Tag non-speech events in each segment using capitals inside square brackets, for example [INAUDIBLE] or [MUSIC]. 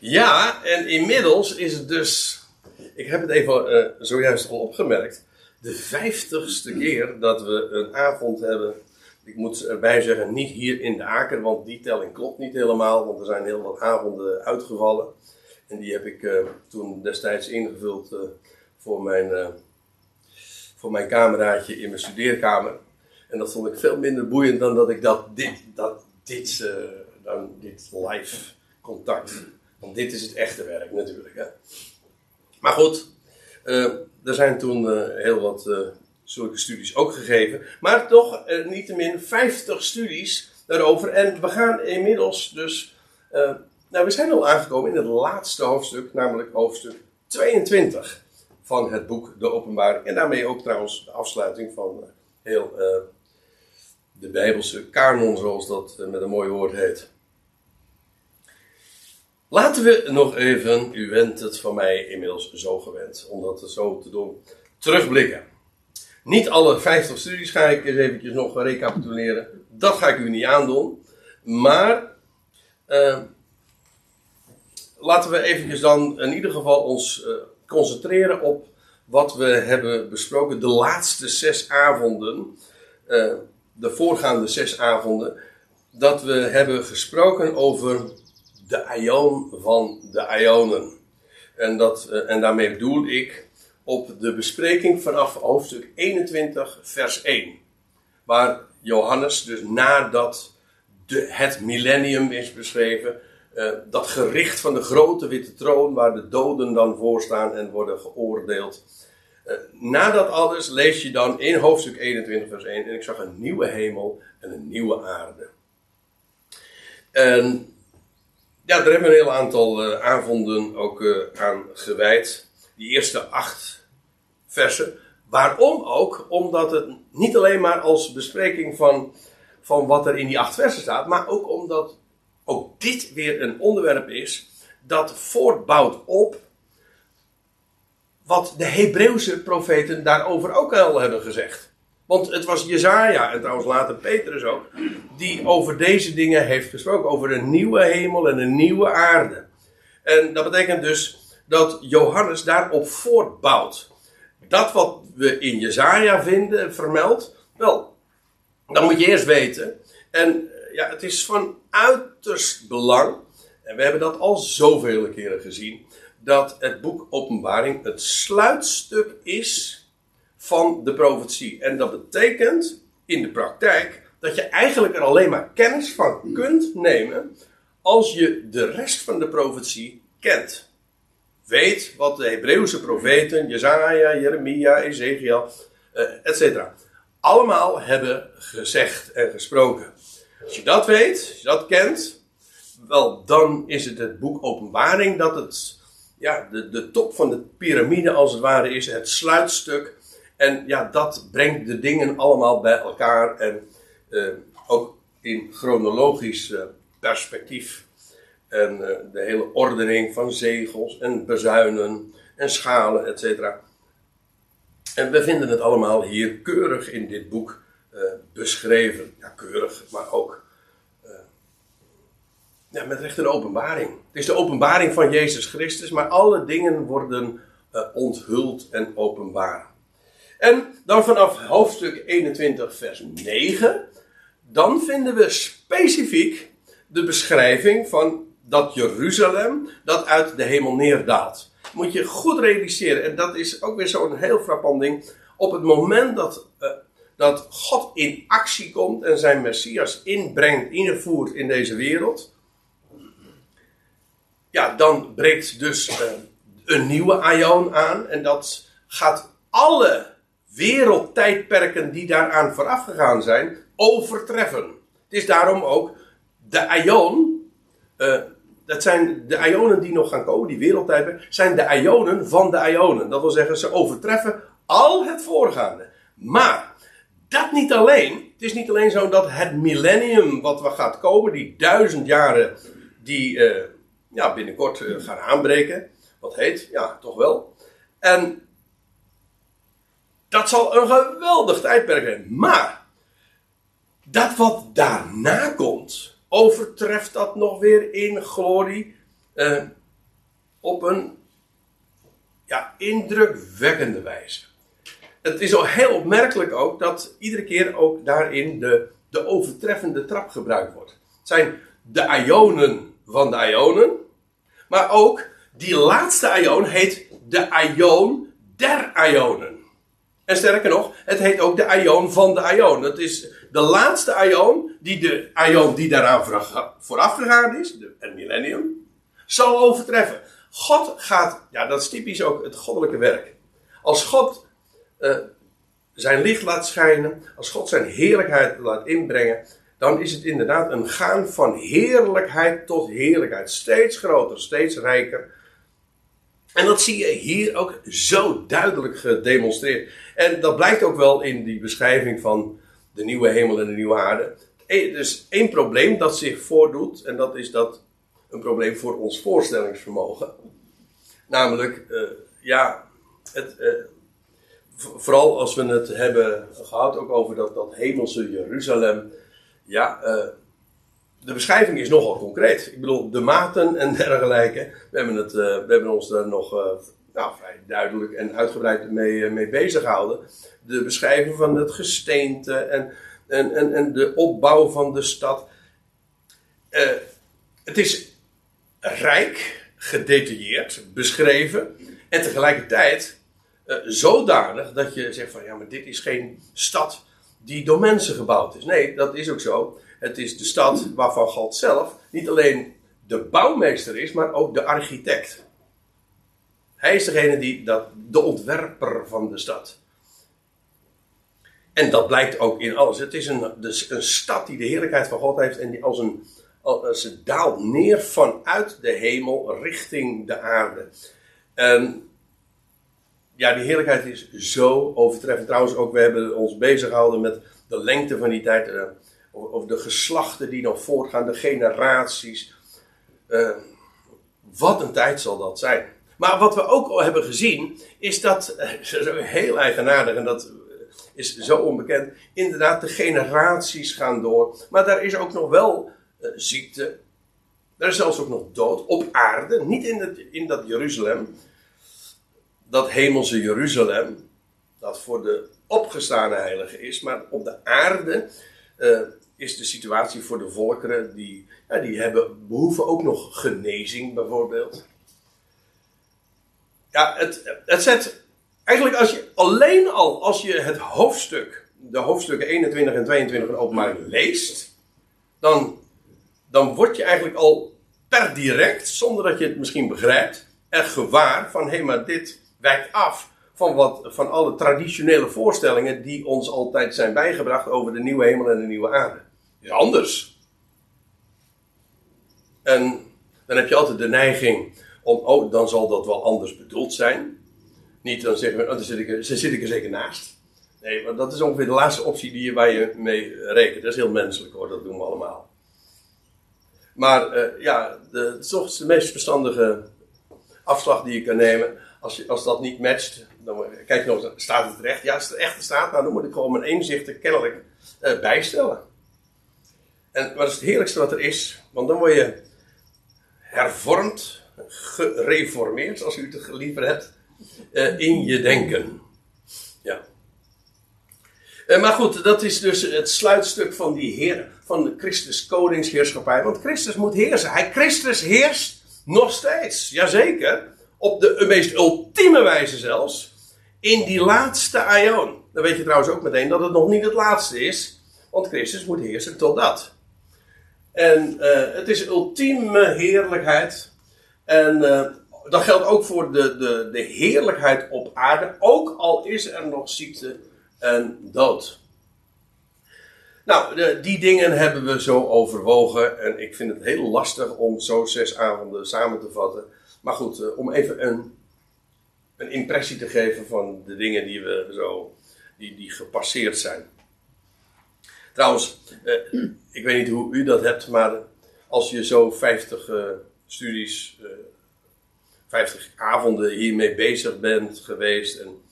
Ja, en inmiddels is het dus. Ik heb het even eh, zojuist al opgemerkt. De vijftigste keer dat we een avond hebben. Ik moet erbij zeggen, niet hier in de Aker, want die telling klopt niet helemaal. Want er zijn heel wat avonden uitgevallen. En die heb ik eh, toen destijds ingevuld eh, voor, mijn, voor mijn cameraatje in mijn studeerkamer. En dat vond ik veel minder boeiend dan dat ik dat, dit, dat, dit, dan dit live contact. Want dit is het echte werk natuurlijk. Hè. Maar goed, eh, er zijn toen eh, heel wat zulke studies ook gegeven. Maar toch niettemin 50 studies daarover. En we gaan inmiddels dus. nou, we zijn al aangekomen in het laatste hoofdstuk, namelijk hoofdstuk 22 van het boek De Openbaring. En daarmee ook trouwens de afsluiting van heel de Bijbelse kanon, zoals dat met een mooi woord heet. Laten we nog even, u bent het van mij inmiddels zo gewend, om dat zo te doen, terugblikken. Niet alle 50 studies ga ik eens eventjes nog recapituleren. Dat ga ik u niet aandoen. Maar eh, laten we eventjes dan in ieder geval ons eh, concentreren op wat we hebben besproken de laatste zes avonden. eh, de voorgaande zes avonden. Dat we hebben gesproken over de aion van de ionen. En, dat, eh, en daarmee bedoel ik op de bespreking vanaf hoofdstuk 21, vers 1. Waar Johannes, dus nadat de, het millennium is beschreven, eh, dat gericht van de grote witte troon, waar de doden dan voor staan en worden geoordeeld. Eh, na dat alles lees je dan in hoofdstuk 21, vers 1, en ik zag een nieuwe hemel en een nieuwe aarde. En ja, daar hebben we een heel aantal eh, avonden ook eh, aan gewijd. Die eerste acht versen. Waarom ook? Omdat het niet alleen maar als bespreking van, van wat er in die acht versen staat, maar ook omdat ook dit weer een onderwerp is dat voortbouwt op wat de Hebreeuwse profeten daarover ook al hebben gezegd. Want het was Jezaja en trouwens later Petrus ook, die over deze dingen heeft gesproken. Over een nieuwe hemel en een nieuwe aarde. En dat betekent dus dat Johannes daarop voortbouwt. Dat wat we in Jezaja vinden, vermeld, wel, dan moet je eerst weten. En eh, ja, het is van uiterst belang, en we hebben dat al zoveel keren gezien, dat het boek Openbaring het sluitstuk is van de profetie. En dat betekent in de praktijk dat je eigenlijk er alleen maar kennis van kunt nemen als je de rest van de profetie kent. Weet wat de Hebreeuwse profeten, Jezaja, Jeremia, Ezekiel, eh, etc. allemaal hebben gezegd en gesproken. Als je dat weet, als je dat kent, wel, dan is het het boek Openbaring dat het ja, de, de top van de piramide als het ware is, het sluitstuk. En ja, dat brengt de dingen allemaal bij elkaar en eh, ook in chronologisch eh, perspectief. En eh, de hele ordening van zegels en bezuinen en schalen, etc. En we vinden het allemaal hier keurig in dit boek beschreven. Ja, keurig, maar ook ja, met recht een openbaring. Het is de openbaring van Jezus Christus, maar alle dingen worden onthuld en openbaar. En dan vanaf hoofdstuk 21, vers 9, dan vinden we specifiek de beschrijving van dat Jeruzalem dat uit de hemel neerdaalt. Moet je goed realiseren, en dat is ook weer zo'n heel frappant ding. Op het moment dat, eh, dat God in actie komt en zijn Messias inbrengt, invoert in deze wereld, ja, dan breekt dus eh, een nieuwe aion aan. En dat gaat alle wereldtijdperken die daaraan vooraf gegaan zijn, overtreffen. Het is daarom ook de aion. eh, dat zijn de ionen die nog gaan komen, die wereldtijdperken, zijn de ionen van de ionen. Dat wil zeggen, ze overtreffen al het voorgaande. Maar dat niet alleen. Het is niet alleen zo dat het millennium wat we gaat komen, die duizend jaren die eh, ja, binnenkort eh, gaan aanbreken. Wat heet? Ja, toch wel. En dat zal een geweldig tijdperk zijn. Maar dat wat daarna komt, overtreft dat nog weer in glorie. Eh, op een ja, indrukwekkende wijze. Het is al heel opmerkelijk ook dat iedere keer ook daarin de, de overtreffende trap gebruikt wordt. Het zijn de ionen van de ionen, maar ook die laatste ion heet de ion der ionen. En sterker nog, het heet ook de ion van de ion. Dat is de laatste ion, die de ion die daaraan vooraf gegaan is, het millennium, zal overtreffen. God gaat, ja dat is typisch ook het goddelijke werk. Als God uh, zijn licht laat schijnen, als God zijn heerlijkheid laat inbrengen, dan is het inderdaad een gaan van heerlijkheid tot heerlijkheid. Steeds groter, steeds rijker. En dat zie je hier ook zo duidelijk gedemonstreerd. En dat blijkt ook wel in die beschrijving van de nieuwe hemel en de nieuwe aarde. Er is één probleem dat zich voordoet, en dat is dat een probleem voor ons voorstellingsvermogen. Namelijk, uh, ja, het, uh, vooral als we het hebben gehad ook over dat, hemelse Jeruzalem. Ja, uh, de beschrijving is nogal concreet. Ik bedoel, de maten en [LAUGHS] dergelijke. We hebben, het, we hebben ons daar nog nou, vrij duidelijk en uitgebreid mee, mee bezig gehouden. De beschrijving van het gesteente en, en, en, en de opbouw van de stad. het is rijk, gedetailleerd, beschreven. En tegelijkertijd zodanig dat je zegt van ja, maar dit is geen stad die door mensen gebouwd is. Nee, dat is ook zo. Het is de stad waarvan God zelf niet alleen de bouwmeester is, maar ook de architect. Hij is degene die dat, de ontwerper van de stad. En dat blijkt ook in alles. Het is een, dus een stad die de heerlijkheid van God heeft en die als een ze daalt neer vanuit de hemel richting de aarde. En ja, die heerlijkheid is zo overtreffend. Trouwens, ook we hebben ons bezig gehouden met de lengte van die tijd. Over de geslachten die nog voortgaan, de generaties. Uh, wat een tijd zal dat zijn. Maar wat we ook al hebben gezien, is dat, uh, heel eigenaardig en dat is zo onbekend, inderdaad de generaties gaan door. Maar daar is ook nog wel uh, ziekte. Er is zelfs ook nog dood op aarde, niet in, het, in dat Jeruzalem, dat hemelse Jeruzalem, dat voor de opgestane heilige is, maar op de aarde uh, is de situatie voor de volkeren die, ja, die hebben, behoeven ook nog genezing bijvoorbeeld. Ja, het, het zet eigenlijk als je alleen al als je het hoofdstuk, de hoofdstukken 21 en 22 van openbaring leest, dan dan word je eigenlijk al per direct, zonder dat je het misschien begrijpt, er gewaar van hé, hey, maar dit wijkt af van, wat, van alle traditionele voorstellingen die ons altijd zijn bijgebracht over de nieuwe hemel en de nieuwe aarde. Is anders. En dan heb je altijd de neiging om, oh, dan zal dat wel anders bedoeld zijn. Niet dan zeggen we, oh, dan zit ik er, zit ik er zeker naast. Nee, maar dat is ongeveer de laatste optie die je, waar je mee rekent. Dat is heel menselijk hoor, dat doen we allemaal. Maar uh, ja, de, de meest verstandige afslag die je kan nemen. Als, je, als dat niet matcht, dan kijk je nog, staat het recht? Ja, als het echt staat, nou, dan moet ik gewoon mijn inzichten kennelijk uh, bijstellen. En wat is het heerlijkste wat er is? Want dan word je hervormd, gereformeerd, als u het liever hebt, uh, in je denken. Ja. Uh, maar goed, dat is dus het sluitstuk van die Heer van Christus koningsheerschappij. Want Christus moet heersen. Hij, Christus heerst nog steeds. Jazeker. Op de meest ultieme wijze zelfs. In die laatste aion. Dan weet je trouwens ook meteen dat het nog niet het laatste is. Want Christus moet heersen tot dat. En uh, het is ultieme heerlijkheid. En uh, dat geldt ook voor de, de, de heerlijkheid op aarde. Ook al is er nog ziekte en dood. Nou, die dingen hebben we zo overwogen. En ik vind het heel lastig om zo zes avonden samen te vatten. Maar goed, uh, om even een, een impressie te geven van de dingen die we zo, die, die gepasseerd zijn. Trouwens, uh, ik weet niet hoe u dat hebt, maar als je zo 50 uh, eh, studies, 50 avonden hiermee bezig bent geweest en,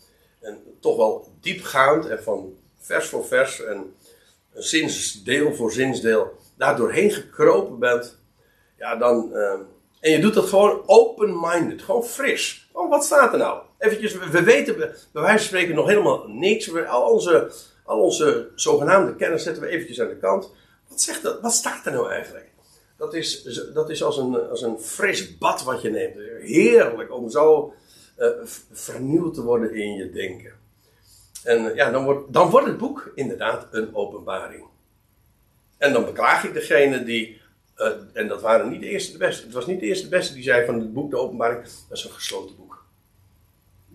en toch wel diepgaand en van vers voor vers en zinsdeel voor zinsdeel daar doorheen gekropen bent, ja, dan, uh, En je doet dat gewoon open-minded, gewoon fris. Oh, wat staat er nou? Eventjes, we weten bij wijze van spreken nog helemaal niks. Al onze, al onze zogenaamde kennis zetten we eventjes aan de kant. Wat, zegt dat? wat staat er nou eigenlijk? Dat is, dat is als, een, als een fris bad wat je neemt. Heerlijk om zo uh, vernieuwd te worden in je denken. En ja, dan wordt, dan wordt het boek inderdaad een openbaring. En dan beklaag ik degene die. Uh, en dat waren niet de eerste de beste. Het was niet de eerste de beste die zei van het boek De Openbaring. Dat is een gesloten boek.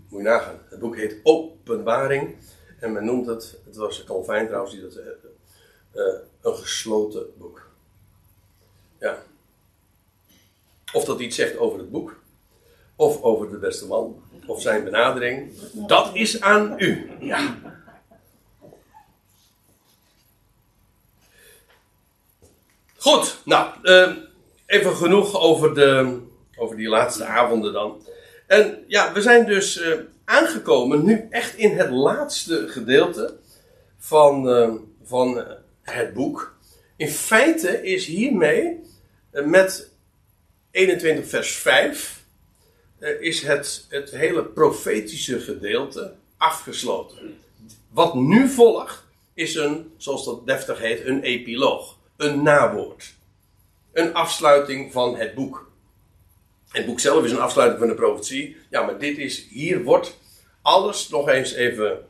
Moet je nagaan. Het boek heet Openbaring. En men noemt het. Het was Calvijn trouwens die dat. Uh, een gesloten boek. Ja. Of dat iets zegt over het boek. Of over de beste man. Of zijn benadering. Dat is aan u. Ja. Goed, nou, uh, even genoeg over, de, over die laatste avonden dan. En ja, we zijn dus uh, aangekomen nu echt in het laatste gedeelte van, uh, van het boek. In feite is hiermee met 21 vers 5 is het, het hele profetische gedeelte afgesloten. Wat nu volgt is een, zoals dat deftig heet, een epiloog een nawoord. Een afsluiting van het boek. Het boek zelf is een afsluiting van de profetie. Ja, maar dit is, hier wordt alles nog eens even,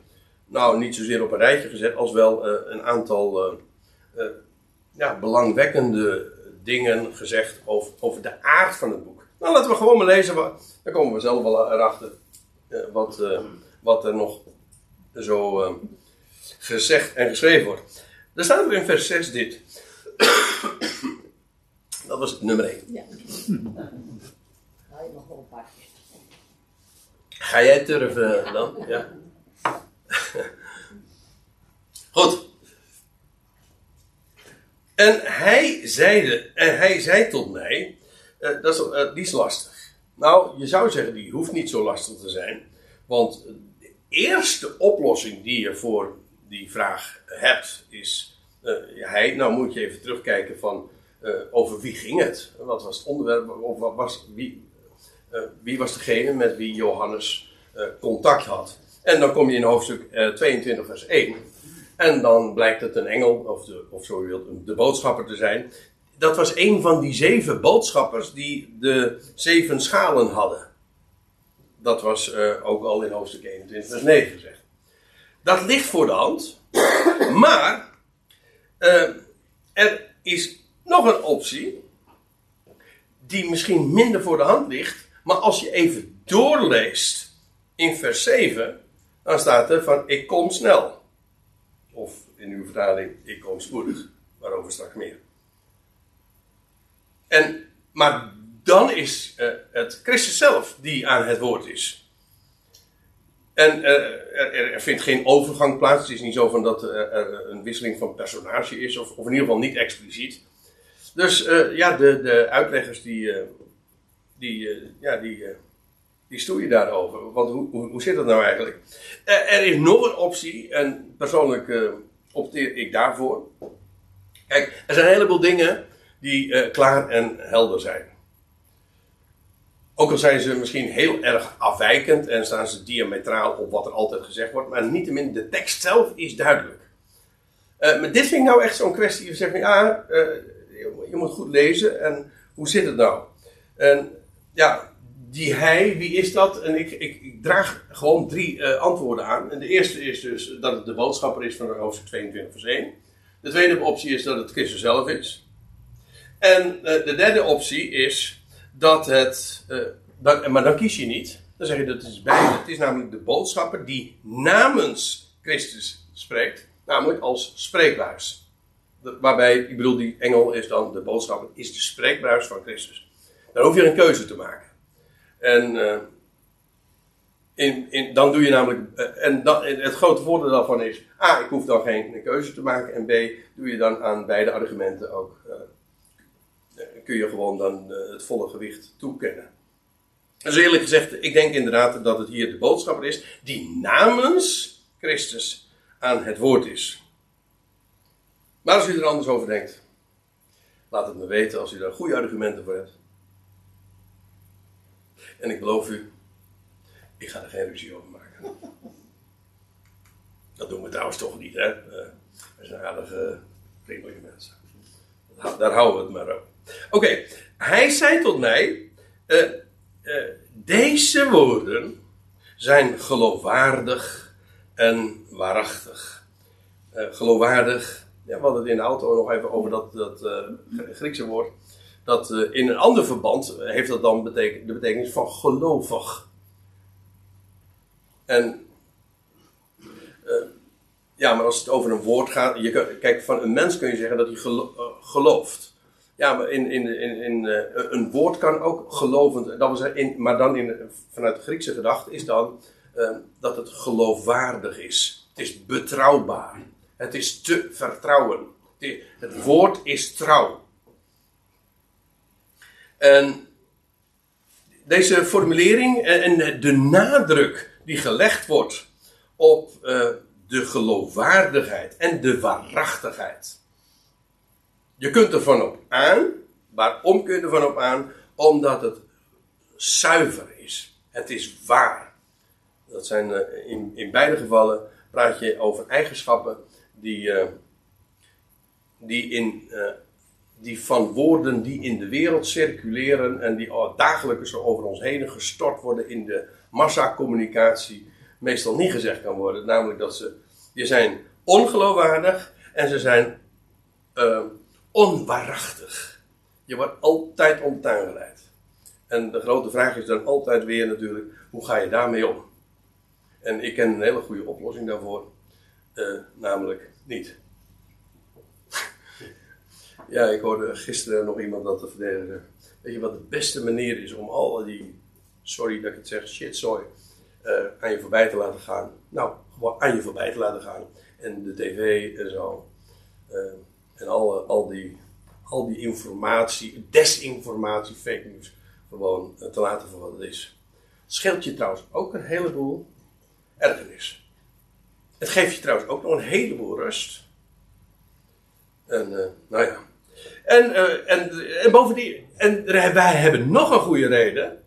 nou niet zozeer op een rijtje gezet, als wel uh, een aantal uh, ja, belangwekkende dingen gezegd over, over de aard van het boek. Nou, laten we gewoon maar lezen, dan komen we zelf wel erachter wat, wat er nog zo gezegd en geschreven wordt. Er staat er in vers 6 dit. [COUGHS] Dat was het nummer 1. Ja. Ga je nog wel een paar Ga jij turven dan? Ja. [LAUGHS] Goed. En hij zeide, en hij zei tot mij, uh, dat is, uh, die is lastig. Nou, je zou zeggen, die hoeft niet zo lastig te zijn. Want de eerste oplossing die je voor die vraag hebt, is uh, hij, nou moet je even terugkijken van over wie ging het? Wat was het onderwerp? Of was, wie, wie was degene met wie Johannes contact had? En dan kom je in hoofdstuk 22 vers 1. En dan blijkt het een engel, of, de, of zo je wilt, de boodschapper te zijn. Dat was een van die zeven boodschappers die de zeven schalen hadden. Dat was ook al in hoofdstuk 21 vers 9 gezegd. Dat ligt voor de hand. [COUGHS] Maar uh, er is nog een optie, die misschien minder voor de hand ligt, maar als je even doorleest in vers 7, dan staat er van ik kom snel. Of in uw vertaling, ik kom spoedig. Waarover straks meer. En, maar dan is uh, het Christus zelf die aan het woord is. En eh, er, vindt geen overgang plaats. Het is niet zo van dat er een wisseling van personage is, of, of in ieder geval niet expliciet. Dus ja, de, de uitleggers die, die, ja, die, die stoeien daarover. Want hoe, hoe, hoe zit dat nou eigenlijk? er is nog een optie, en persoonlijk opteer ik daarvoor. Kijk, er zijn een heleboel dingen die klaar en helder zijn. Ook al zijn ze misschien heel erg afwijkend en staan ze diametraal op wat er altijd gezegd wordt, maar niettemin de tekst zelf is duidelijk. Uh, maar dit vind ik nou echt zo'n kwestie. Je zegt, ja, je moet goed lezen en hoe zit het nou? En ja, die hij, wie is dat? En ik, ik, draag gewoon drie antwoorden aan. En de eerste is dus dat het de boodschapper is van hoofdstuk 22 vers 1. De tweede optie is dat het Christus zelf is. En de derde optie is dat het. Dat, maar dan kies je niet. Dan zeg je dat het is beide. Het is namelijk de boodschapper die namens Christus spreekt. Namelijk als spreekbuis. waarbij, ik bedoel, die engel is dan de boodschapper, is de spreekbuis van Christus. Dan hoef je een keuze te maken. En. Uh, in, dan doe je namelijk. En, dan, het grote voordeel daarvan is. A, ik hoef dan geen keuze te maken. En B, doe je dan aan beide argumenten ook kun je gewoon dan eh, het volle gewicht toekennen. Dus eerlijk gezegd, ik denk inderdaad dat het hier de boodschapper is die namens Christus aan het woord is. Maar als u er anders over denkt, laat het me weten als u daar goede argumenten voor hebt. En ik beloof u, ik ga er geen ruzie over maken. [LAUGHS] Dat doen we trouwens toch niet, hè? Uh, we zijn aardige, vriendelijke mensen. Daar houden we het maar op. Oké, hij zei tot mij: uh, uh, Deze woorden zijn geloofwaardig en waarachtig. geloofwaardig, ja, we hadden het in de auto nog even over dat, dat Griekse woord. Dat in een ander verband heeft dat dan de betekenis van gelovig. En ja, maar als het over een woord gaat. Je, kijk, van een mens kun je zeggen dat hij eh, gelooft. Ja, in, in, in, in uh, een woord kan ook gelovend. Dat was in, maar dan in, vanuit de Griekse gedachte is dan uh, dat het geloofwaardig is. Het is betrouwbaar. Het is te vertrouwen. Het, het woord is trouw. En deze formulering en de nadruk die gelegd wordt op. Uh, de geloofwaardigheid en de waarachtigheid. Je kunt er van op aan. Waarom kun je er van op aan? Omdat het zuiver is. Het is waar. Dat zijn eh, in, in beide gevallen praat je over eigenschappen die, uh, die, in, uh, die van woorden die in de wereld circuleren en die dagelijks over ons heen gestort worden in de massacommunicatie meestal niet gezegd kan worden. Namelijk dat ze die zijn ongeloofwaardig en ze zijn onwaarachtig. Je wordt altijd om tuin geleid. En de grote vraag is dan altijd weer natuurlijk, hoe ga je daarmee om? En ik ken een hele goede oplossing daarvoor. Uh, namelijk niet. [LAUGHS] ja, ik hoorde gisteren nog iemand dat te verdedigen. Weet je wat de beste manier is om al die, sorry dat ik het zeg, shit, uh, aan je voorbij te laten gaan? Nou, aan je voorbij te laten gaan. En de tv en zo. Uh, en al, al, die, al die informatie, desinformatie, fake news, gewoon uh, te laten voor wat het is. Scheelt je trouwens ook een heleboel ergernis. Het geeft je trouwens ook nog een heleboel rust. En, uh, nou ja. En, en, en bovendien, en wij hebben nog een goede reden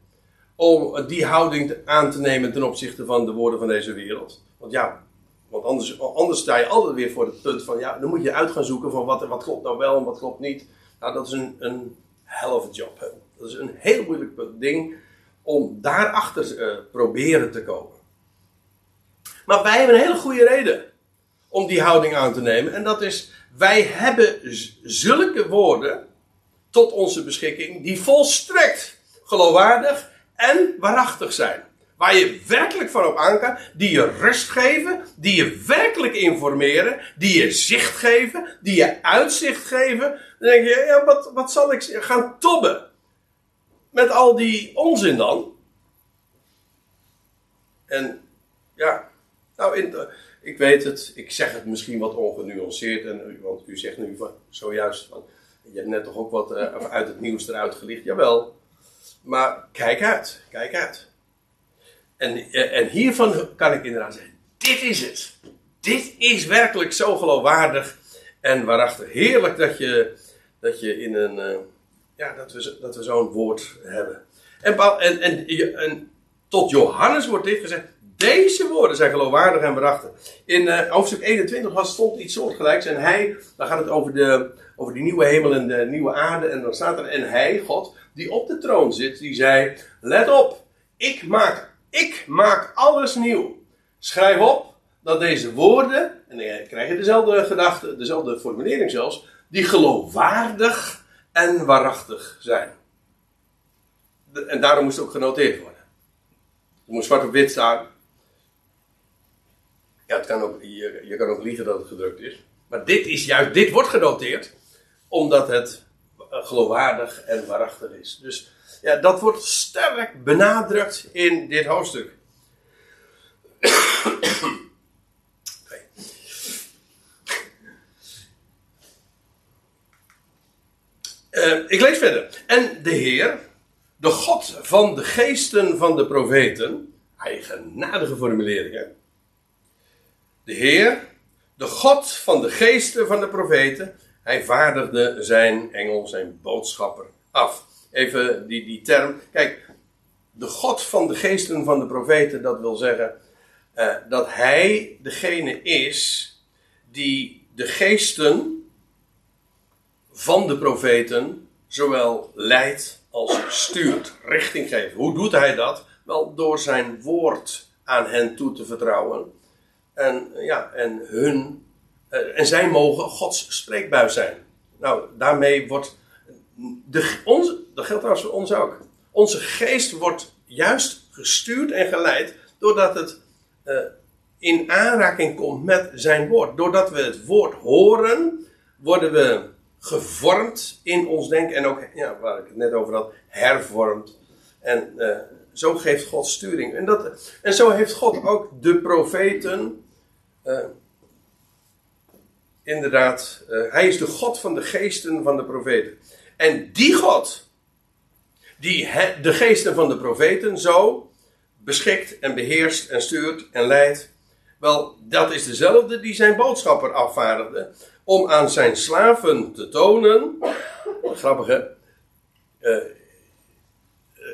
om die houding aan te nemen ten opzichte van de woorden van deze wereld. Want ja, want anders, anders sta je altijd weer voor het punt van, ja, dan moet je uit gaan zoeken van wat, wat klopt nou wel en wat klopt niet. Nou, dat is een, een hell of a job. Hè. Dat is een heel moeilijk ding om daarachter uh, proberen te komen. Maar wij hebben een hele goede reden om die houding aan te nemen. En dat is, wij hebben zulke woorden tot onze beschikking die volstrekt geloofwaardig en waarachtig zijn. Waar je werkelijk van op aan kan. Die je rust geven. Die je werkelijk informeren. Die je zicht geven. Die je uitzicht geven. Dan denk je, ja, wat, wat zal ik gaan tobben? Met al die onzin dan. En ja, nou, in, ik weet het. Ik zeg het misschien wat ongenuanceerd. En, want u zegt nu van, zojuist van. Je hebt net toch ook wat uh, uit het nieuws eruit gelicht. Jawel. Maar kijk uit. Kijk uit. En, eh, en hiervan kan ik inderdaad zeggen: dit is het. Dit is werkelijk zo geloofwaardig en waarachtig. Heerlijk dat je, dat je in een. Uh, ja, dat we, dat we zo'n woord hebben. En, en, en, en, tot Johannes wordt dit gezegd. Deze woorden zijn geloofwaardig en waarachtig. In uh, hoofdstuk 21 was, stond iets soortgelijks. En hij, dan gaat het over, de, over die nieuwe hemel en de nieuwe aarde. En dan staat er, en hij, God, die op de troon zit, die zei: Let op, ik maak ik maak alles nieuw. Schrijf op dat deze woorden, en dan krijg je dezelfde gedachte, dezelfde formulering zelfs, die geloofwaardig en waarachtig zijn. En daarom moest het ook genoteerd worden. Het moet zwart op wit staan. Ja, het kan je, je kan ook liegen dat het gedrukt is. Maar dit is juist, dit wordt genoteerd, omdat het geloofwaardig en waarachtig is. Dus ja, dat wordt sterk benadrukt in dit hoofdstuk. Uh, ik lees verder. En de Heer, de God van de geesten van de profeten, eigenaardige formuleringen. De Heer, de God van de geesten van de profeten, hij vaardigde zijn engel, zijn boodschapper af even die, die term. Kijk, de God van de geesten van de profeten, dat wil zeggen eh, dat hij degene is die de geesten van de profeten zowel leidt als stuurt, richting geeft. Hoe doet hij dat? Wel door zijn woord aan hen toe te vertrouwen. En, ja, en, hun, eh, en zij mogen Gods spreekbuis zijn. Nou, daarmee wordt. De, onze, dat geldt trouwens voor ons ook. Onze geest wordt juist gestuurd en geleid doordat het uh, in aanraking komt met zijn woord. Doordat we het woord horen, worden we gevormd in ons denken. En ook, ja, waar ik het net over had, hervormd. En uh, zo geeft God sturing. En, dat, en zo heeft God ook de profeten. Uh, inderdaad, hij is de God van de geesten van de profeten. En die God, die de geesten van de profeten zo beschikt en beheerst en stuurt en leidt. Wel, dat is dezelfde die zijn boodschapper afvaardigde. Om aan zijn slaven te tonen. Grappige. Uh,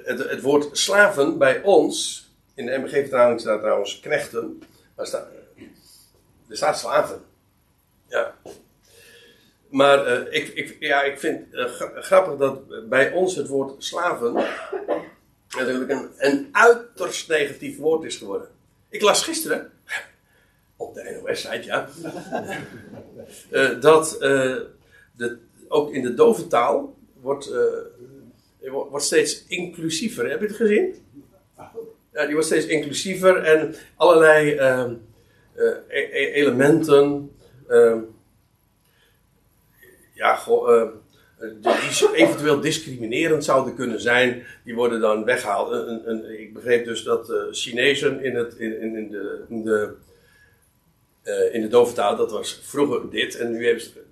het, het, woord slaven bij ons. In de MBG-vertaling staat trouwens knechten. Maar staat, er staat slaven. Ja. Maar uh, ik, ik, ja, ik vind uh, grappig dat bij ons het woord slaven natuurlijk een, een uiterst negatief woord is geworden. Ik las gisteren, op de NOS-site, ja, uh, [LAUGHS] dat de, ook in de dove taal wordt, wordt steeds inclusiever. Heb je het gezien? Ja, die wordt steeds inclusiever en allerlei e elementen ja, goh, die eventueel discriminerend zouden kunnen zijn, die worden dan weggehaald. Een, een, ik begreep dus dat uh, Chinezen in, het, in, in, de, in de, uh, in de dove taal, dat was vroeger dit en nu hebben ze.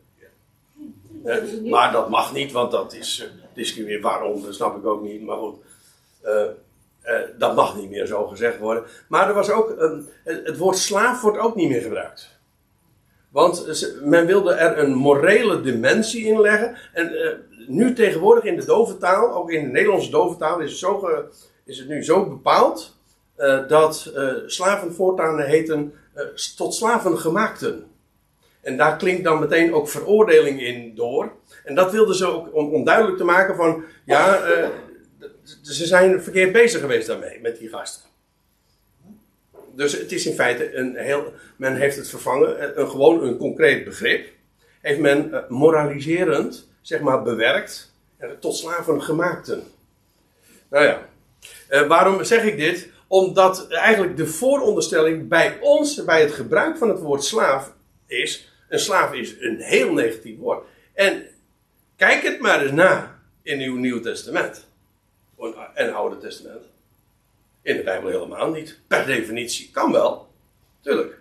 Ja. Uh, maar dat mag niet, want dat is discriminerend. Waarom, dat snap ik ook niet. Maar goed, dat mag niet meer zo gezegd worden. Maar er was ook, het woord slaaf wordt ook niet meer gebruikt. Want men wilde er een morele dimensie in leggen. En uh, nu tegenwoordig in de doventaal, ook in de Nederlandse doventaal, is het, zo is het nu zo bepaald uh, dat uh, slaven voortaan heten tot slaven gemaakten. En daar klinkt dan meteen ook veroordeling in door. En dat wilden ze ook om, om duidelijk te maken van, ja, ze zijn verkeerd bezig geweest daarmee, met die gasten. Dus het is in feite een heel. Men heeft het vervangen, een, gewoon een concreet begrip. Heeft men uh, moraliserend, zeg maar, bewerkt. tot slaven gemaakten. Nou ja. Waarom zeg ik dit? Omdat eigenlijk de vooronderstelling bij ons, bij het gebruik van het woord slaaf, is. Een slaaf is een heel negatief woord. En kijk het maar eens na in uw Nieuw Testament. En Oude Testament. In de Bijbel helemaal niet. Per definitie. Kan wel. Tuurlijk.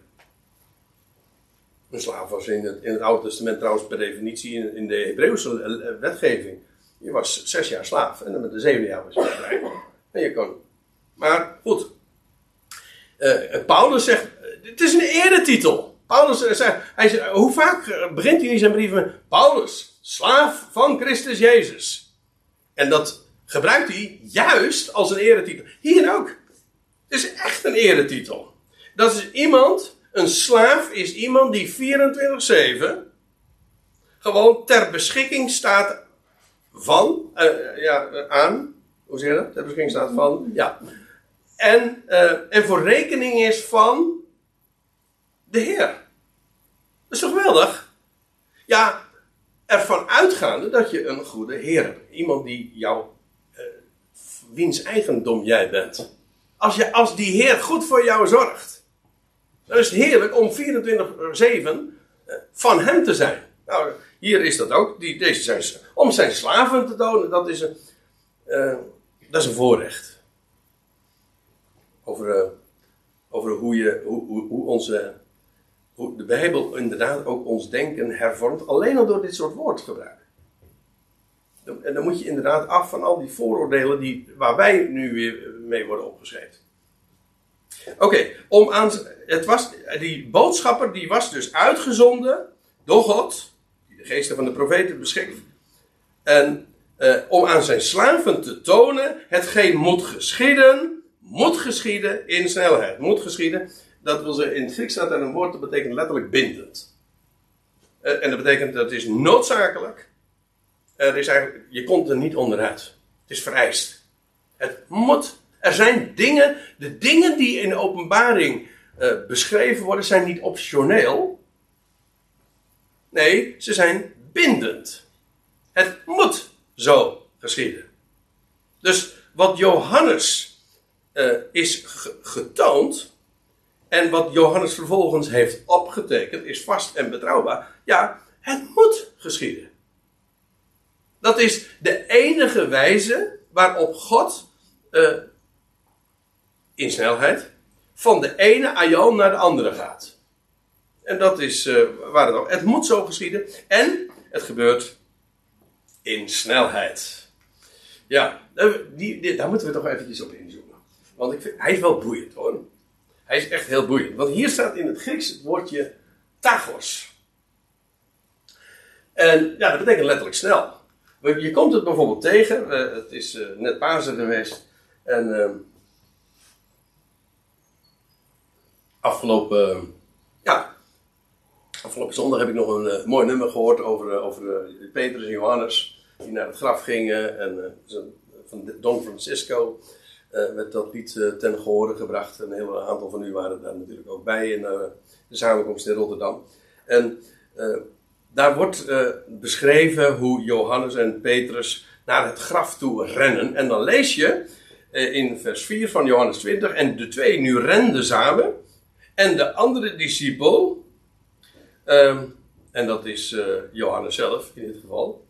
Een slaaf was in het, in het Oude Testament trouwens per definitie in, de Hebreeuwse eh, eh, wetgeving. Je was zes jaar slaaf en dan met de zeven jaar was je vrij. En je kon. Maar goed. Uh, Paulus zegt. Het is een eretitel. Paulus zegt. Hij zegt hoe vaak begint hij in zijn brieven? Paulus, slaaf van Christus Jezus. En dat gebruikt hij juist als een eretitel. Hier ook. Het is echt een eretitel. Dat is iemand, een slaaf is iemand die 24-7 gewoon ter beschikking staat van, uh, ja, aan, hoe zeg je dat? Ter beschikking staat van, ja. En, uh, en voor rekening is van de Heer. Dat is toch geweldig? Ja, ervan uitgaande dat je een goede Heer hebt. Iemand die jou wiens eigendom jij bent. Als, je, als die Heer goed voor jou zorgt. Dan is het heerlijk om 24-7 eh, van hem te zijn. Nou, hier is dat ook. Die, deze zijn, om zijn slaven te tonen, dat is een, uh, dat is een voorrecht. Over, uh, over hoe, je, hoe, hoe, hoe onze, hoe de Bijbel inderdaad ook ons denken hervormt. Alleen al door dit soort woordgebruik. En dan moet je inderdaad af van al die vooroordelen die, waar wij nu weer mee worden opgeschreven. Oké, om aan. Het was, die boodschapper die was dus uitgezonden door God, de geesten van de profeten beschikt. En eh, om aan zijn slaven te tonen, hetgeen moet geschieden, moet geschieden in snelheid. Moet geschieden, dat wil zeggen, in het Grieks staat een woord dat betekent letterlijk bindend. Eh, en dat betekent dat is noodzakelijk. Er is eigenlijk, je komt er niet onderuit. Het is vereist. Het moet. Er zijn dingen, de dingen die in de openbaring eh, beschreven worden, zijn niet optioneel. Nee, ze zijn bindend. Het moet zo geschieden. Dus wat Johannes uh, is getoond, en wat Johannes vervolgens heeft opgetekend, is vast en betrouwbaar. Ja, het moet geschieden. Dat is de enige wijze waarop God uh, in snelheid van de ene aion naar de andere gaat. En dat is uh, waar het ook. Het moet zo geschieden. En het gebeurt in snelheid. Ja, die, die, daar moeten we toch eventjes op inzoomen. Want ik vind, hij is wel boeiend hoor. Hij is echt heel boeiend. Want hier staat in het Grieks het woordje tagos. En ja, dat betekent letterlijk snel. Je komt het bijvoorbeeld tegen. Uh, het is uh, net Pasen geweest. En uh, afgelopen, ja, afgelopen zondag heb ik nog een mooi nummer gehoord over, over Petrus en Johannes. Die naar het graf gingen. En van Don Francisco werd dat lied ten gehore gebracht. Een heel aantal van u waren daar natuurlijk ook bij in de samenkomst in Rotterdam. En daar wordt beschreven hoe Johannes en Petrus naar het graf toe rennen. En dan lees je in vers 4 van Johannes 20: En de twee nu renden samen. En de andere discipel, ehm, en dat is Johannes zelf in dit geval,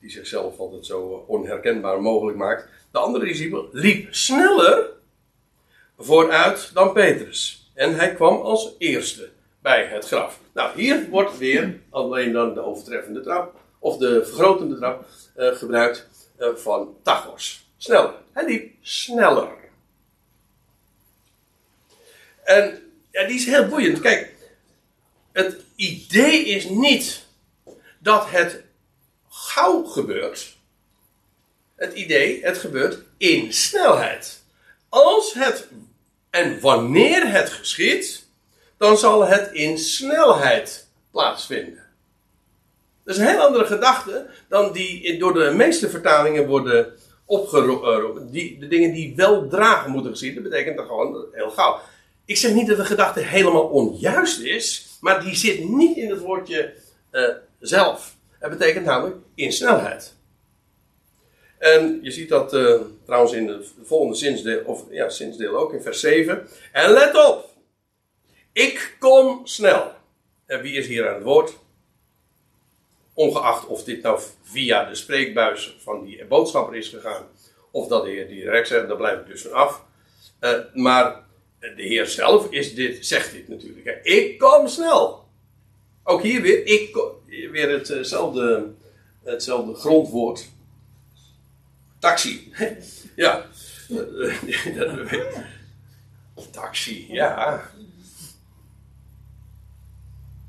die zichzelf altijd zo onherkenbaar mogelijk maakt de andere discipel, liep sneller vooruit dan Petrus. En hij kwam als eerste bij het graf. Nou, hier wordt weer alleen dan de overtreffende trap, of de vergrotende trap, uh, gebruikt uh, van Tachos. Sneller. Hij liep sneller. En ja, die is heel boeiend. Kijk, het idee is niet dat het gauw gebeurt. Het idee, het gebeurt in snelheid. Als het en wanneer het geschiet, dan zal het in snelheid plaatsvinden. Dat is een heel andere gedachte dan die door de meeste vertalingen worden opgeroepen. Die, de dingen die wel dragen moeten gezien, dat betekent dan gewoon heel gauw. Ik zeg niet dat de gedachte helemaal onjuist is, maar die zit niet in het woordje uh, zelf. Het betekent namelijk in snelheid. En je ziet dat uh, trouwens in de volgende zinsdeel, of ja, zinsdeel ook in vers 7. En let op! Ik kom snel. En wie is hier aan het woord? Ongeacht of dit nou via de spreekbuis van die boodschapper is gegaan, of dat de Heer direct zegt, daar blijf ik dus van af. Uh, maar de Heer zelf is dit, zegt dit natuurlijk. Ik kom snel. Ook hier weer, ik, weer hetzelfde, hetzelfde grondwoord. Taxi. [LAUGHS] ja. [LAUGHS] Taxi, ja.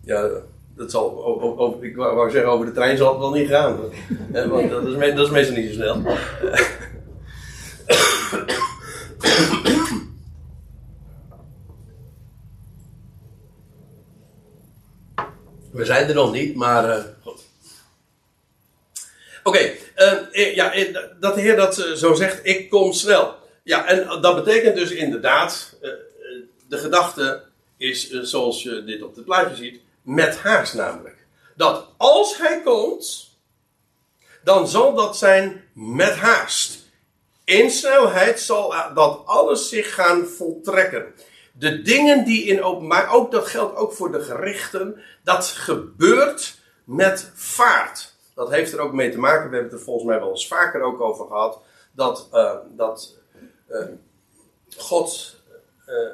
Ja, dat zal, over, ik wou zeggen, over de trein zal het wel niet gaan. [LAUGHS] Want dat is, dat is meestal niet zo snel. [COUGHS] We zijn er nog niet, maar uh, goed. Oké, okay, uh, ja, dat de Heer dat zo zegt, ik kom snel. Ja, en dat betekent dus inderdaad, de gedachte is, zoals je dit op het plaatje ziet, met haast namelijk. Dat als hij komt, dan zal dat zijn met haast. In snelheid zal dat alles zich gaan voltrekken. De dingen die in openbaar, ook dat geldt ook voor de gerichten, dat gebeurt met vaart dat heeft er ook mee te maken, we hebben het er volgens mij wel eens vaker ook over gehad, dat, uh, dat uh, God, uh,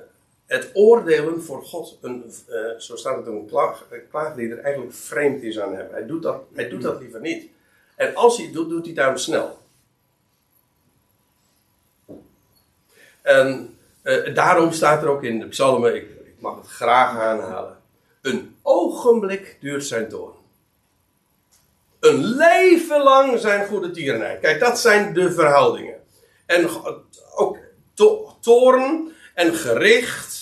het oordelen voor God, een, zo staat het in een klaag, klaaglieder, eigenlijk vreemd is aan hem. Hij doet, dat, hij doet dat liever niet. En als hij het doet, doet hij daarom snel. En daarom staat er ook in de psalmen, ik, ik mag het graag aanhalen, een ogenblik duurt zijn toorn. een leven lang zijn goede tierenheid. Kijk, dat zijn de verhoudingen. En ook to toorn en gericht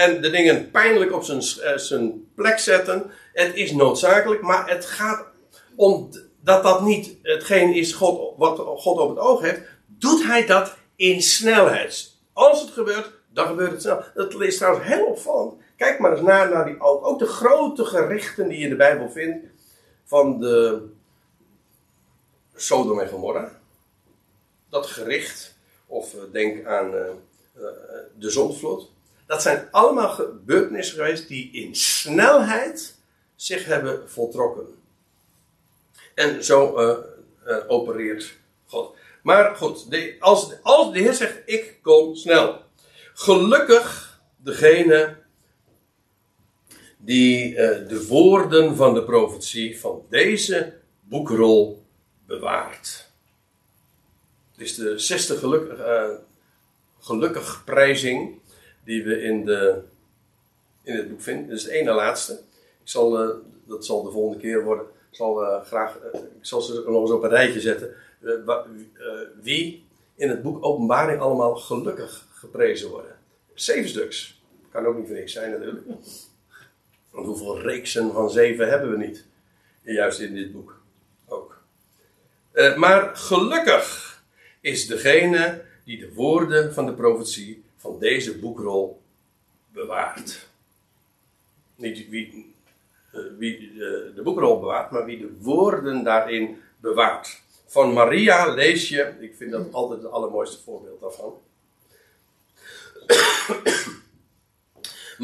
en de dingen pijnlijk op zijn, eh, zijn plek zetten. Het is noodzakelijk, maar het gaat om dat dat niet hetgeen is God, wat God op het oog heeft. Doet hij dat in snelheid. Als het gebeurt, dan gebeurt het snel. Dat is trouwens heel opvallend. Kijk maar eens naar, naar die, ook, ook de grote gerichten die je in de Bijbel vindt. Van de Sodom en Gomorra. Dat gericht, of eh, denk aan uh, de zondvloed. Dat zijn allemaal gebeurtenissen geweest die in snelheid zich hebben voltrokken. En zo opereert God. Maar goed, de, als, als de Heer zegt: Ik kom snel. Gelukkig degene die uh, de woorden van de profetie van deze boekrol bewaart. Het is de zesde geluk, uh, gelukkig prijzing die we in, de, in het boek vinden. Is de ene laatste. Ik zal, uh, dat zal de volgende keer worden. Ik zal, graag, ik zal ze nog eens op een rijtje zetten. wie in het boek Openbaring allemaal gelukkig geprezen worden. Zeven stuks. Kan ook niet voor niks zijn natuurlijk. Want hoeveel reeksen van zeven hebben we niet? Juist in dit boek ook. Maar gelukkig is degene die de woorden van de profetie van deze boekrol bewaart. Niet wie, uh, wie de, de boekrol bewaart, maar wie de woorden daarin bewaart. Van Maria lees je, ik vind dat altijd het allermooiste voorbeeld daarvan. [COUGHS]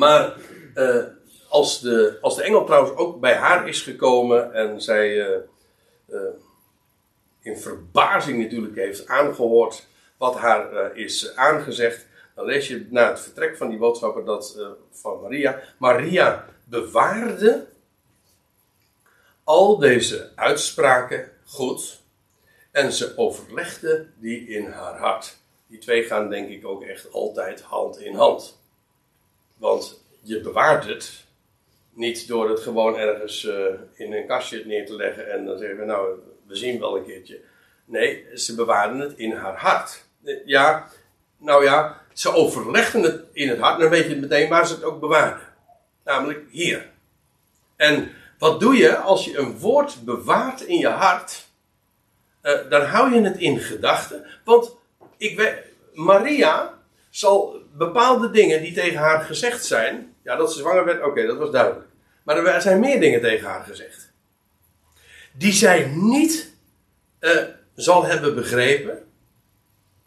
maar uh, als, de, als de engel trouwens ook bij haar is gekomen en zij uh, in verbazing natuurlijk heeft aangehoord wat haar is aangezegd, dan lees je na het vertrek van die boodschapper dat van Maria. Maria bewaarde al deze uitspraken goed en ze overlegde die in haar hart. Die twee gaan denk ik ook echt altijd hand in hand. Want je bewaart het niet door het gewoon ergens uh, in een kastje neer te leggen en dan zeggen we nou, we zien wel een keertje. Nee, ze bewaarden het in haar hart. Ja, nou ja, ze overlegden het in het hart, dan weet je meteen waar ze het ook bewaarden. Namelijk hier. En wat doe je als je een woord bewaart in je hart? Uh, dan hou je het in gedachten. Want ik weet, Maria zal bepaalde dingen die tegen haar gezegd zijn. Ja, dat ze zwanger werd, oké, dat was duidelijk. Maar er zijn meer dingen tegen haar gezegd. Die zij niet uh, zal hebben begrepen.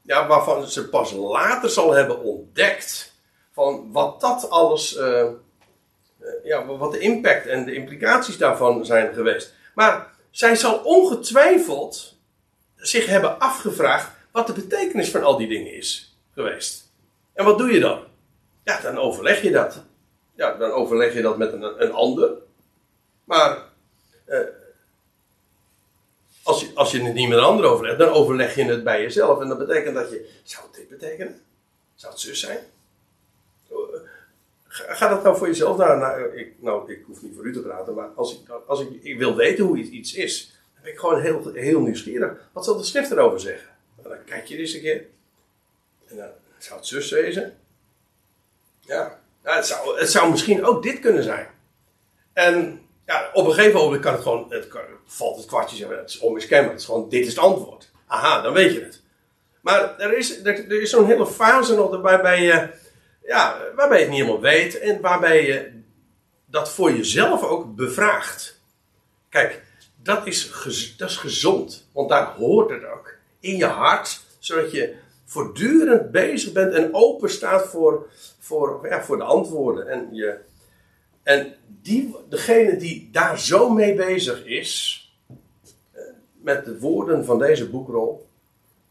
Ja, waarvan ze pas later zal hebben ontdekt. Van wat dat alles. Uh, ja, wat de impact en de implicaties daarvan zijn geweest. Maar zij zal ongetwijfeld zich hebben afgevraagd wat de betekenis van al die dingen is geweest. En wat doe je dan? Ja, dan overleg je dat. Ja, dan overleg je dat met een, een ander. Maar eh, als, je, als je het niet met een ander overlegt, dan overleg je het bij jezelf. En dat betekent dat je. Zou dit betekenen? Zou het zus zijn? Ga dat nou voor jezelf nou, nou, ik, nou, ik hoef niet voor u te praten, maar als ik, als ik, ik wil weten hoe iets is, dan ben ik gewoon heel, heel nieuwsgierig. Wat zal de schrift erover zeggen? Nou, dan kijk je eens een keer. En dan zou het zus wezen. Ja, nou, het, zou, het zou misschien ook dit kunnen zijn. En ja, op een gegeven moment kan het gewoon, het, valt het kwartje zeggen, het is onmiskenbaar. Het is gewoon, dit is het antwoord. Aha, dan weet je het. Maar er is, er, is zo'n hele fase nog waarbij je, ja, waarbij je het niet helemaal weet en waarbij je dat voor jezelf ook bevraagt. Kijk, dat is, dat is gezond, want daar hoort het ook. In je hart, zodat je voortdurend bezig bent en open staat voor, voor, ja, voor de antwoorden. En, je, en die, degene die daar zo mee bezig is, eh, met de woorden van deze boekrol,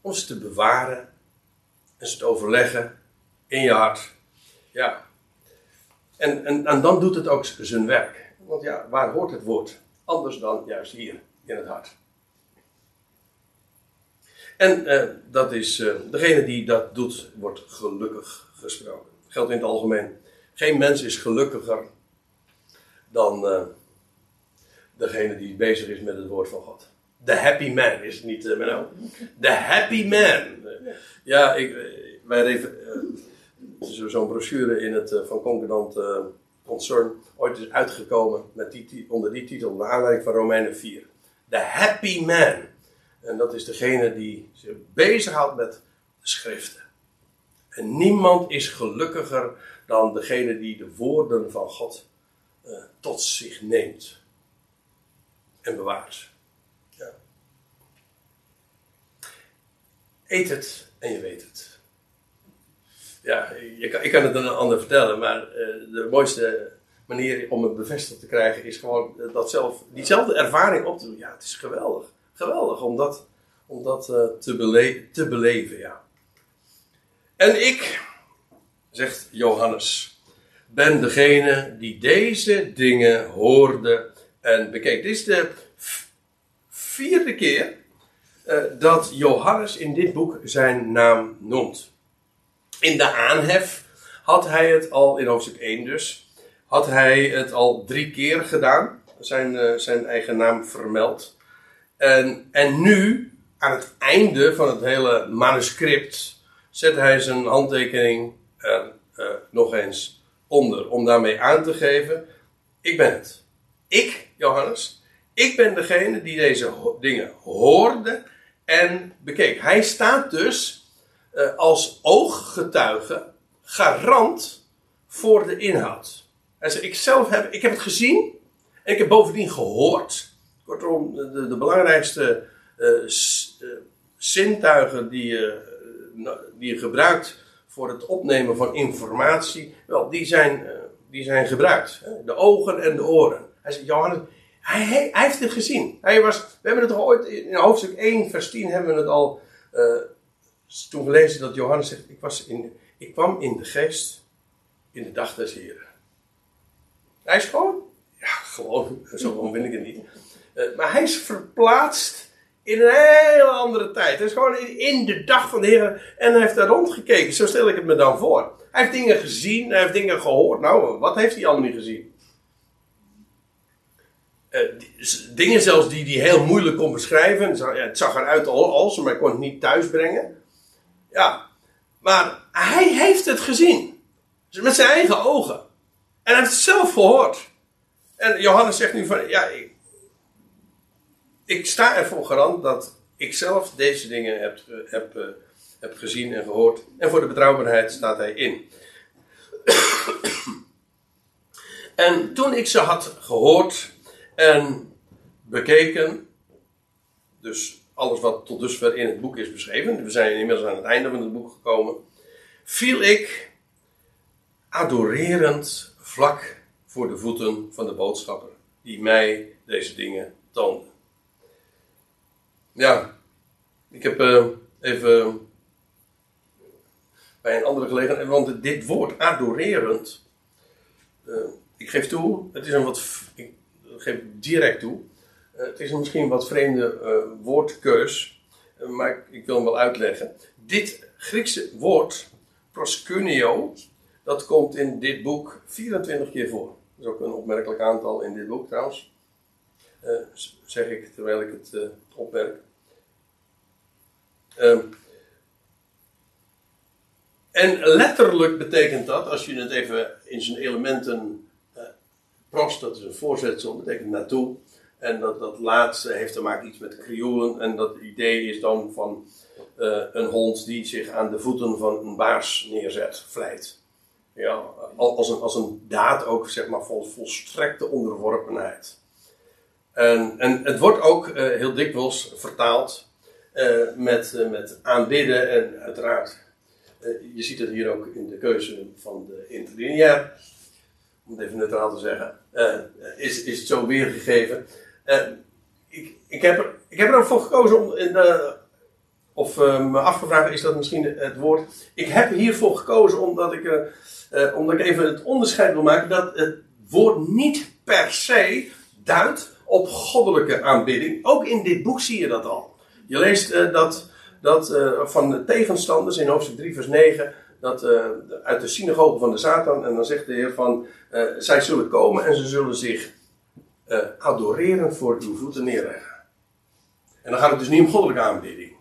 om ze te bewaren en ze te overleggen in je hart. Ja. En, en, en dan doet het ook zijn werk. Want ja, waar hoort het woord? Anders dan juist hier, in het hart. En uh, dat is, uh, degene die dat doet, wordt gelukkig gesproken. Geldt in het algemeen. Geen mens is gelukkiger dan, uh, degene die bezig is met het woord van God. The happy man is het niet, uh, Menno? The happy man. Ja, ik, wij even uh, zo'n brochure in het van Concordant Concern ooit is uitgekomen met die, onder die titel, de aanleiding van Romeinen 4. The happy man. En dat is degene die zich bezighoudt met de schriften. En niemand is gelukkiger dan degene die de woorden van God uh, tot zich neemt en bewaart. Ja. Eet het en je weet het. Ja, je kan, ik kan het aan een ander vertellen, maar uh, de mooiste manier om het bevestigd te krijgen is gewoon dat zelf, diezelfde ervaring op te doen. Ja, het is geweldig. Geweldig om dat, om dat uh, te, bele te beleven, ja. En ik, zegt Johannes, ben degene die deze dingen hoorde en bekeek. Dit is de vierde keer uh, dat Johannes in dit boek zijn naam noemt. In de aanhef had hij het al, in hoofdstuk 1 dus, had hij het al drie keer gedaan. Zijn, uh, zijn eigen naam vermeld. En, en nu, aan het einde van het hele manuscript, zet hij zijn handtekening er uh, nog eens onder. Om daarmee aan te geven: ik ben het. Ik, Johannes, ik ben degene die deze dingen hoorde en bekeek. Hij staat dus uh, als ooggetuige, garant voor de inhoud. Hij zegt: ik zelf heb, ik heb het gezien en ik heb bovendien gehoord. Kortom, de, de belangrijkste uh, zintuigen die je, die je gebruikt voor het opnemen van informatie, wel, die zijn, uh, die zijn gebruikt. De ogen en de oren. Hij zegt, Johannes, hij, hij, heeft het gezien. Hij was, we hebben het toch ooit, in hoofdstuk 1, vers 10 hebben we het al uh, toen gelezen dat Johannes zegt, ik, was in, ik kwam in de geest in de dag des Heren. Hij is gewoon, ja, gewoon, zo gewoon vind ik het niet. Uh, maar hij is verplaatst in een hele andere tijd. Hij is gewoon in, de dag van de Heer en hij heeft daar rondgekeken. Zo stel ik het me dan voor. Hij heeft dingen gezien, hij heeft dingen gehoord. Nou, wat heeft hij allemaal niet gezien? Die, dingen zelfs die hij heel moeilijk kon beschrijven. Het zag eruit als, maar hij kon het niet thuisbrengen. Ja, maar hij heeft het gezien. Met zijn eigen ogen. En hij heeft het zelf gehoord. En Johannes zegt nu van, ja, ik sta ervoor garant dat ik zelf deze dingen heb, heb, uh, heb gezien en gehoord. En voor de betrouwbaarheid staat hij in. [COUGHS] en toen ik ze had gehoord en bekeken, dus alles wat tot dusver in het boek is beschreven, we zijn inmiddels aan het einde van het boek gekomen, viel ik adorerend vlak voor de voeten van de boodschapper, die mij deze dingen toonde. Ja, ik heb uh, even bij een andere gelegenheid, want dit woord adorerend, uh, ik geef toe, het is een wat, ik geef direct toe, uh, het is een misschien wat vreemde woordkeus, maar ik, ik, wil hem wel uitleggen. Dit Griekse woord, proskuneo, dat komt in dit boek 24 keer voor. Dat is ook een opmerkelijk aantal in dit boek trouwens. zeg ik terwijl ik het opmerk. Um, en letterlijk betekent dat, als je het even in zijn elementen uh, dat is een voorzetsel, betekent naartoe. En dat, dat laatste heeft te maken iets met krioelen. En dat idee is dan van uh, een hond die zich aan de voeten van een baars neerzet, vlijt. Ja, als een, als een daad ook, zeg maar, vol volstrekte onderworpenheid. En, en het wordt ook uh, heel dikwijls vertaald uh, met, uh, met aanbidden en uiteraard, uh, je ziet het hier ook in de keuze van de interlineair, om het even neutraal te zeggen, is, is het zo weergegeven. ik, ik, heb er, ik heb er ook voor gekozen om, in de, of me afgevraagd is dat misschien het woord, ik heb hiervoor gekozen omdat ik, omdat ik even het onderscheid wil maken dat het woord niet per se duidt op goddelijke aanbidding. Ook in dit boek zie je dat al. Je leest uh, dat, dat uh, van de tegenstanders in hoofdstuk 3, vers 9, dat uh, uit de synagoge van de Satan, en dan zegt de Heer van, zij zullen komen en ze zullen zich adorerend voor uw voeten neerleggen. En dan gaat het dus niet om goddelijke aanbidding.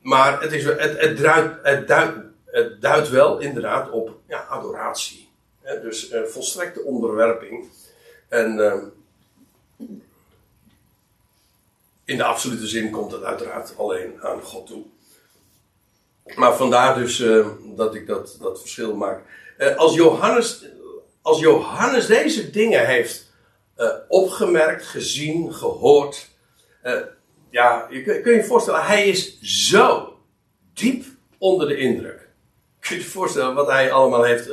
Maar het, is, het, het, het, duidt, wel inderdaad op ja, adoratie. dus volstrekte onderwerping. En uh, in de absolute zin komt het uiteraard alleen aan God toe. Maar vandaar dus uh, dat ik dat, dat verschil maak. als, Johannes, als Johannes deze dingen heeft opgemerkt, gezien, gehoord ja, je kun, je voorstellen, hij is zo diep onder de indruk. Kun je je voorstellen wat hij allemaal heeft,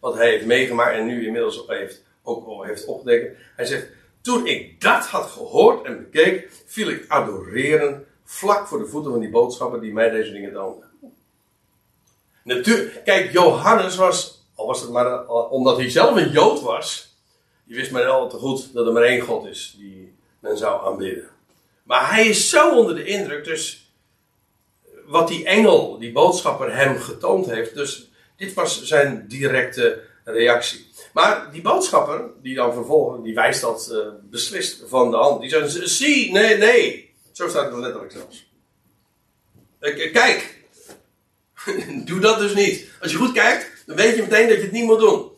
wat hij heeft meegemaakt en nu inmiddels ook heeft, ook heeft opgedekt. Hij zegt, toen ik dat had gehoord en bekeek, viel ik adoreren vlak voor de voeten van die boodschapper die mij deze dingen toonden. Natuurlijk, kijk, Johannes was, al was het maar al, omdat hij zelf een Jood was, die wist maar al te goed dat er maar één God is die men zou aanbidden. Maar hij is zo onder de indruk, dus wat die engel, die boodschapper hem getoond heeft, dus dit was zijn directe reactie. Maar die boodschapper, die dan vervolgens, die wijst dat uh, beslist van de hand. Die zegt, zie, nee, nee. Zo staat het letterlijk zelfs. Uh, kijk. [LAUGHS] Doe dat dus niet. Als je goed kijkt, dan weet je meteen dat je het niet moet doen.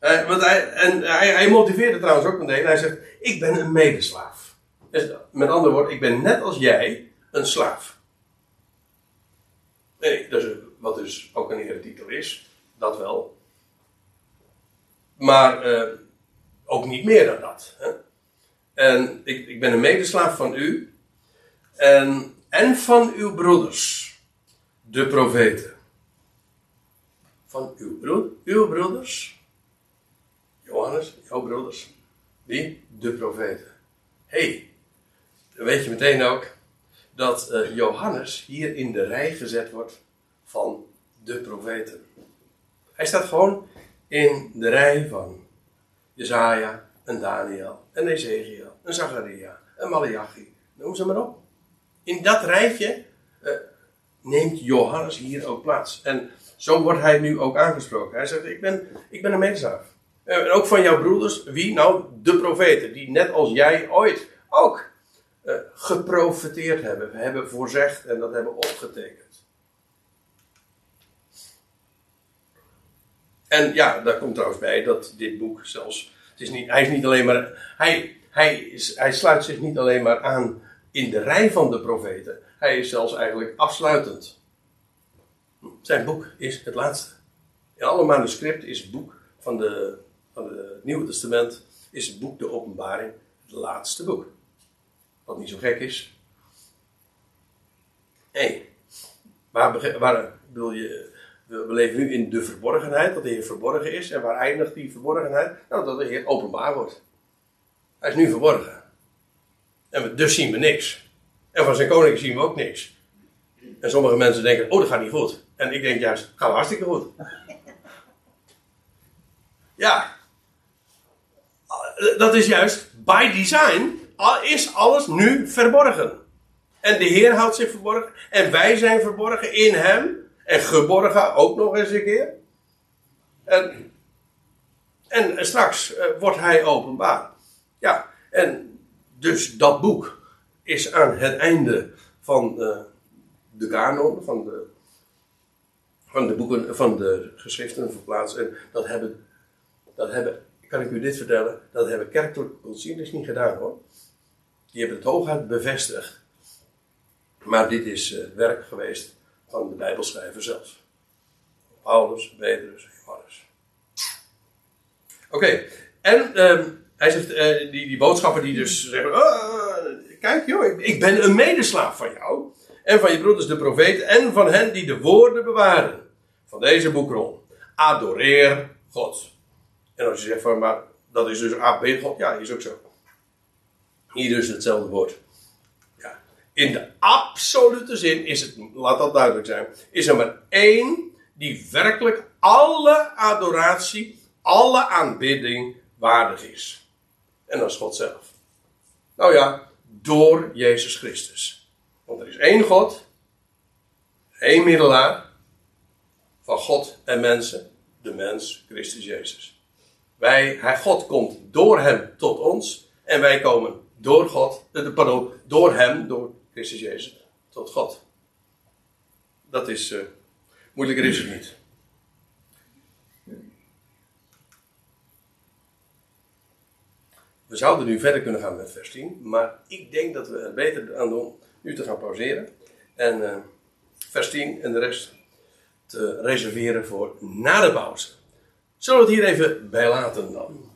Uh, want hij, en hij, het trouwens ook meteen. Hij zegt, ik ben een medeslaaf. Met andere woorden, ik ben net als jij een slaaf. Nee, dat is, wat dus ook een eretitel is, dat wel. Maar uh, ook niet meer dan dat. Hè? En ik, ik ben een medeslaaf van u en, en van uw broeders, de profeten. Van uw, broer, uw broeders, Johannes, jouw broeders, wie? De profeten. hey, dan weet je meteen ook dat uh, Johannes hier in de rij gezet wordt van de profeten. Hij staat gewoon in de rij van Jezaja, en Daniel, en Ezekiel, en Zacharia, en Malachi. Noem ze maar op. In dat rijtje uh, neemt Johannes hier ook plaats. En zo wordt hij nu ook aangesproken. Hij zegt, ik ben, ik ben een medeslaaf. Uh, en ook van jouw broeders, wie? Nou, de profeten, die net als jij ooit ook uh, geprofeteerd hebben. Hebben voorzegd en dat hebben opgetekend. En ja, daar komt trouwens bij dat dit boek zelfs. Het is niet, hij is niet alleen maar. Hij, hij, is, hij sluit zich niet alleen maar aan in de rij van de profeten. Hij is zelfs eigenlijk afsluitend. Zijn boek is het laatste. In alle manuscripten is het boek van, de, van het Nieuwe Testament. Is het boek de Openbaring het laatste boek. Wat niet zo gek is. Nee. Waar, waar wil je. We leven nu in de verborgenheid, dat de Heer verborgen is. En waar eindigt die verborgenheid? Nou, dat de Heer openbaar wordt. Hij is nu verborgen. En dus zien we niks. En van zijn koning zien we ook niks. En sommige mensen denken, oh dat gaat niet goed. En ik denk juist, gaat hartstikke goed. Ja. Dat is juist by design is alles nu verborgen. En de Heer houdt zich verborgen. En wij zijn verborgen in Hem. En geborgen ook nog eens een keer. En, en straks uh, wordt Hij openbaar. Ja, en dus dat boek is aan het einde van uh, de kanon, van de, van de boeken, van de geschriften verplaatst. En dat hebben, dat hebben, kan ik u dit vertellen, dat hebben kerkelijke concilies niet gedaan hoor. Die hebben het hooguit bevestigd. Maar dit is uh, werk geweest van de Bijbelschrijver zelf. Paulus, Petrus, Johannes. Oké, en uh, hij zegt, uh, die, die boodschapper die dus zeggen: oh, Kijk, joh, ik, ik, ben een medeslaaf van jou. En van je broeders de profeten. En van hen die de woorden bewaren. Van deze boekrol. Adoreer God. En als je zegt van, maar dat is dus A, B, God. Ja, is ook zo. Hier dus hetzelfde woord. In de absolute zin is het, laat dat duidelijk zijn, is er maar één die werkelijk alle adoratie, alle aanbidding waardig is. En dat is God zelf. Nou ja, door Jezus Christus. Want er is één God, één middelaar van God en mensen, de mens Christus Jezus. Wij, hij, God komt door hem tot ons. En wij komen door God, eh, pardon, door hem, door Christus Jezus, tot God. Dat is, uh, moeilijker is het niet. We zouden nu verder kunnen gaan met vers 10, maar ik denk dat we er beter aan doen nu te gaan pauzeren. En uh, vers 10 en de rest te reserveren voor na de pauze. Zullen we het hier even bij laten dan?